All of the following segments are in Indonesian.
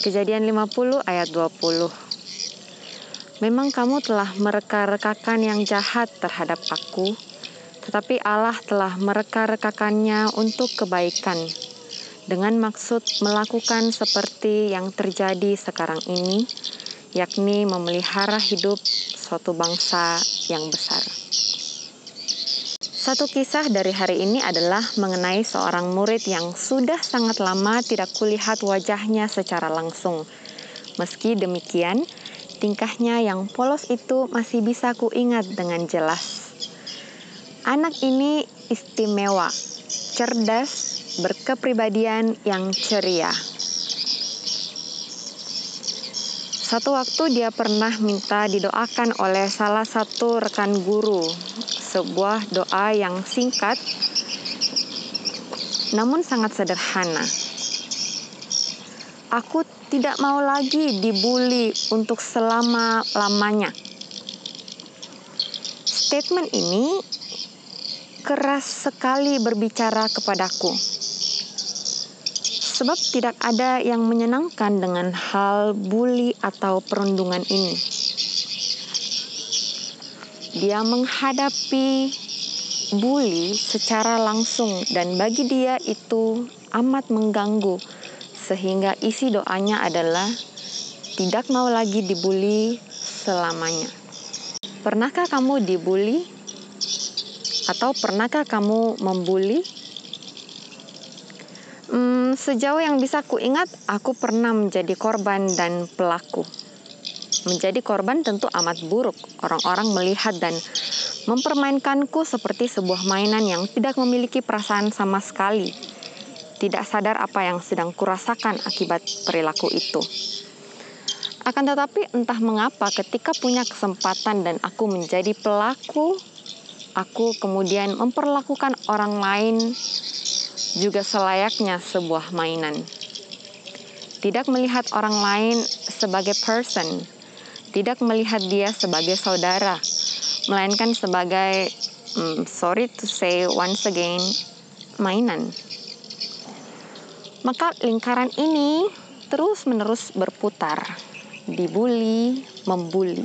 Kejadian 50 ayat 20. Memang kamu telah mereka-rekakan yang jahat terhadap aku, tetapi Allah telah mereka-rekakannya untuk kebaikan dengan maksud melakukan seperti yang terjadi sekarang ini, yakni memelihara hidup suatu bangsa yang besar. Satu kisah dari hari ini adalah mengenai seorang murid yang sudah sangat lama tidak kulihat wajahnya secara langsung. Meski demikian, tingkahnya yang polos itu masih bisa kuingat dengan jelas. Anak ini istimewa, cerdas, berkepribadian yang ceria. Satu waktu dia pernah minta didoakan oleh salah satu rekan guru sebuah doa yang singkat namun sangat sederhana. Aku tidak mau lagi dibully untuk selama-lamanya. Statement ini keras sekali berbicara kepadaku. Sebab tidak ada yang menyenangkan dengan hal bully atau perundungan ini dia menghadapi bully secara langsung dan bagi dia itu amat mengganggu sehingga isi doanya adalah tidak mau lagi dibully selamanya. Pernahkah kamu dibully? Atau pernahkah kamu membuli? Hmm, sejauh yang bisa kuingat, aku pernah menjadi korban dan pelaku. Menjadi korban tentu amat buruk. Orang-orang melihat dan mempermainkanku seperti sebuah mainan yang tidak memiliki perasaan sama sekali. Tidak sadar apa yang sedang kurasakan akibat perilaku itu. Akan tetapi entah mengapa ketika punya kesempatan dan aku menjadi pelaku, aku kemudian memperlakukan orang lain juga selayaknya sebuah mainan. Tidak melihat orang lain sebagai person, tidak melihat dia sebagai saudara, melainkan sebagai um, sorry to say once again mainan. Maka lingkaran ini terus-menerus berputar, dibully, membuli.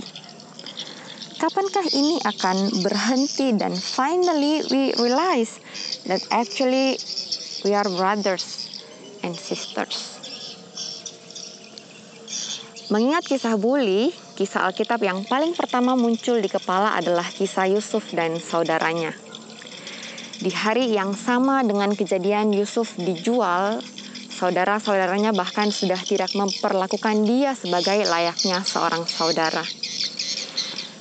Kapankah ini akan berhenti dan finally we realize that actually we are brothers and sisters. Mengingat kisah bully, kisah Alkitab yang paling pertama muncul di kepala adalah kisah Yusuf dan saudaranya. Di hari yang sama dengan kejadian Yusuf dijual, saudara-saudaranya bahkan sudah tidak memperlakukan dia sebagai layaknya seorang saudara.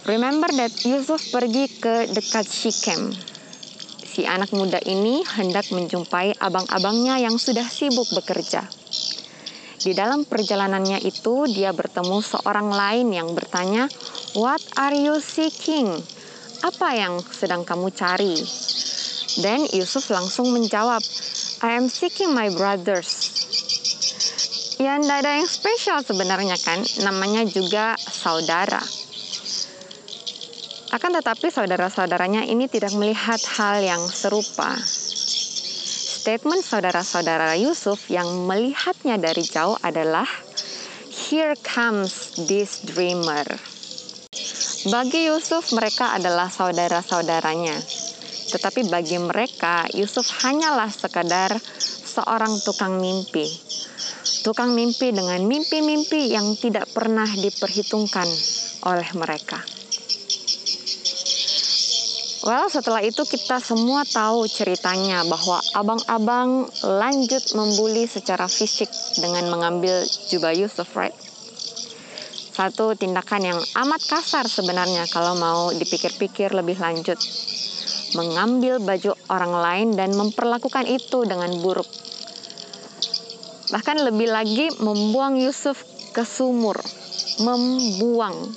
Remember that Yusuf pergi ke dekat Shechem. Si anak muda ini hendak menjumpai abang-abangnya yang sudah sibuk bekerja. Di dalam perjalanannya itu, dia bertemu seorang lain yang bertanya, "What are you seeking?" Apa yang sedang kamu cari? Dan Yusuf langsung menjawab, "I am seeking my brothers." Ya, tidak ada yang spesial sebenarnya kan, namanya juga saudara. Akan tetapi saudara-saudaranya ini tidak melihat hal yang serupa statement saudara-saudara Yusuf yang melihatnya dari jauh adalah Here comes this dreamer. Bagi Yusuf mereka adalah saudara-saudaranya. Tetapi bagi mereka Yusuf hanyalah sekadar seorang tukang mimpi. Tukang mimpi dengan mimpi-mimpi yang tidak pernah diperhitungkan oleh mereka. Well, setelah itu kita semua tahu ceritanya bahwa abang-abang lanjut membuli secara fisik dengan mengambil jubah Yusuf, right? Satu tindakan yang amat kasar sebenarnya kalau mau dipikir-pikir lebih lanjut. Mengambil baju orang lain dan memperlakukan itu dengan buruk. Bahkan lebih lagi membuang Yusuf ke sumur. Membuang.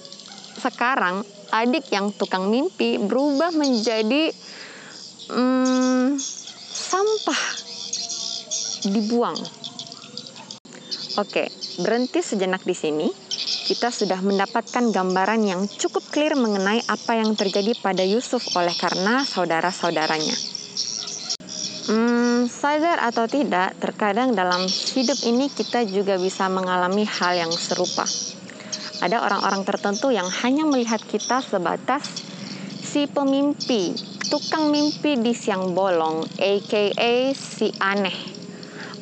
Sekarang adik yang tukang mimpi berubah menjadi hmm, sampah dibuang. Oke, berhenti sejenak di sini. Kita sudah mendapatkan gambaran yang cukup clear mengenai apa yang terjadi pada Yusuf oleh karena saudara-saudaranya. Hmm, sadar atau tidak, terkadang dalam hidup ini kita juga bisa mengalami hal yang serupa. Ada orang-orang tertentu yang hanya melihat kita sebatas si pemimpi, tukang mimpi di siang bolong, aka si aneh.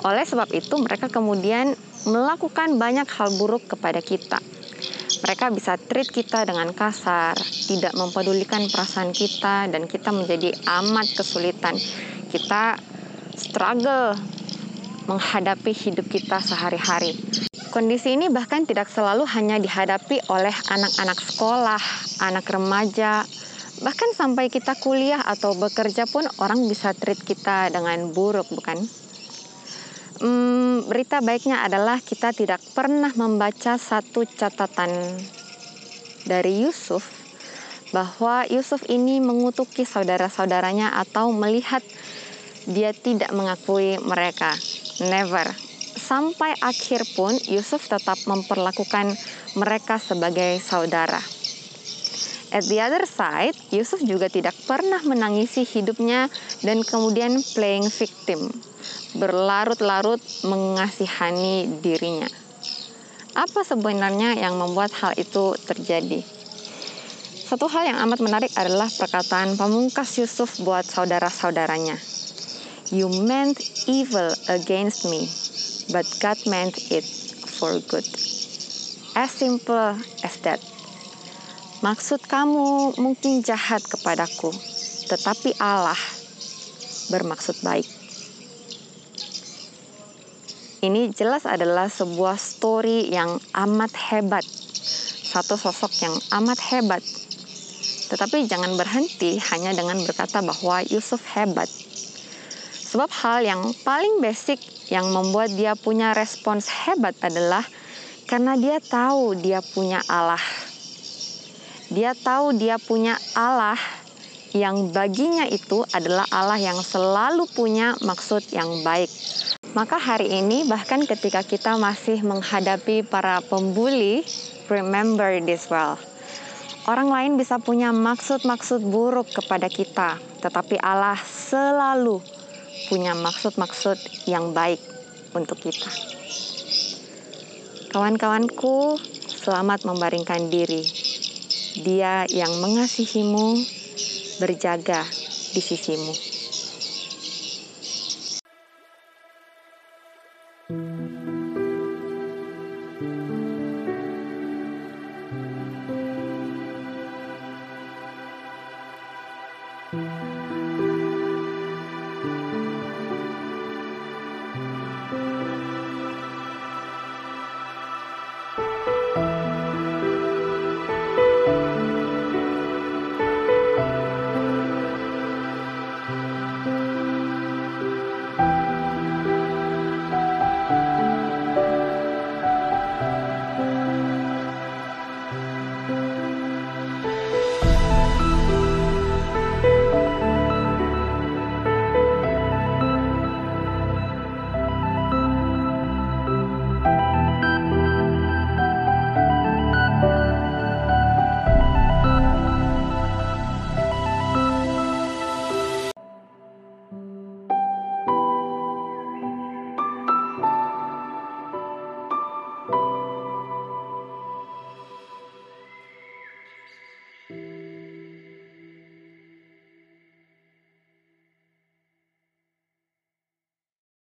Oleh sebab itu, mereka kemudian melakukan banyak hal buruk kepada kita. Mereka bisa treat kita dengan kasar, tidak mempedulikan perasaan kita, dan kita menjadi amat kesulitan. Kita struggle menghadapi hidup kita sehari-hari. Kondisi ini bahkan tidak selalu hanya dihadapi oleh anak-anak sekolah, anak remaja, bahkan sampai kita kuliah atau bekerja pun orang bisa treat kita dengan buruk, bukan? Hmm, berita baiknya adalah kita tidak pernah membaca satu catatan dari Yusuf bahwa Yusuf ini mengutuki saudara-saudaranya atau melihat dia tidak mengakui mereka. Never. Sampai akhir pun Yusuf tetap memperlakukan mereka sebagai saudara. At the other side, Yusuf juga tidak pernah menangisi hidupnya dan kemudian playing victim, berlarut-larut mengasihani dirinya. Apa sebenarnya yang membuat hal itu terjadi? Satu hal yang amat menarik adalah perkataan pamungkas Yusuf buat saudara-saudaranya. You meant evil against me, but God meant it for good. As simple as that. Maksud kamu mungkin jahat kepadaku, tetapi Allah bermaksud baik. Ini jelas adalah sebuah story yang amat hebat. Satu sosok yang amat hebat. Tetapi jangan berhenti hanya dengan berkata bahwa Yusuf hebat Sebab hal yang paling basic yang membuat dia punya respons hebat adalah karena dia tahu dia punya Allah. Dia tahu dia punya Allah yang baginya itu adalah Allah yang selalu punya maksud yang baik. Maka hari ini bahkan ketika kita masih menghadapi para pembuli, remember this well. Orang lain bisa punya maksud-maksud buruk kepada kita, tetapi Allah selalu punya maksud-maksud yang baik untuk kita. Kawan-kawanku, selamat membaringkan diri. Dia yang mengasihimu berjaga di sisimu. thank you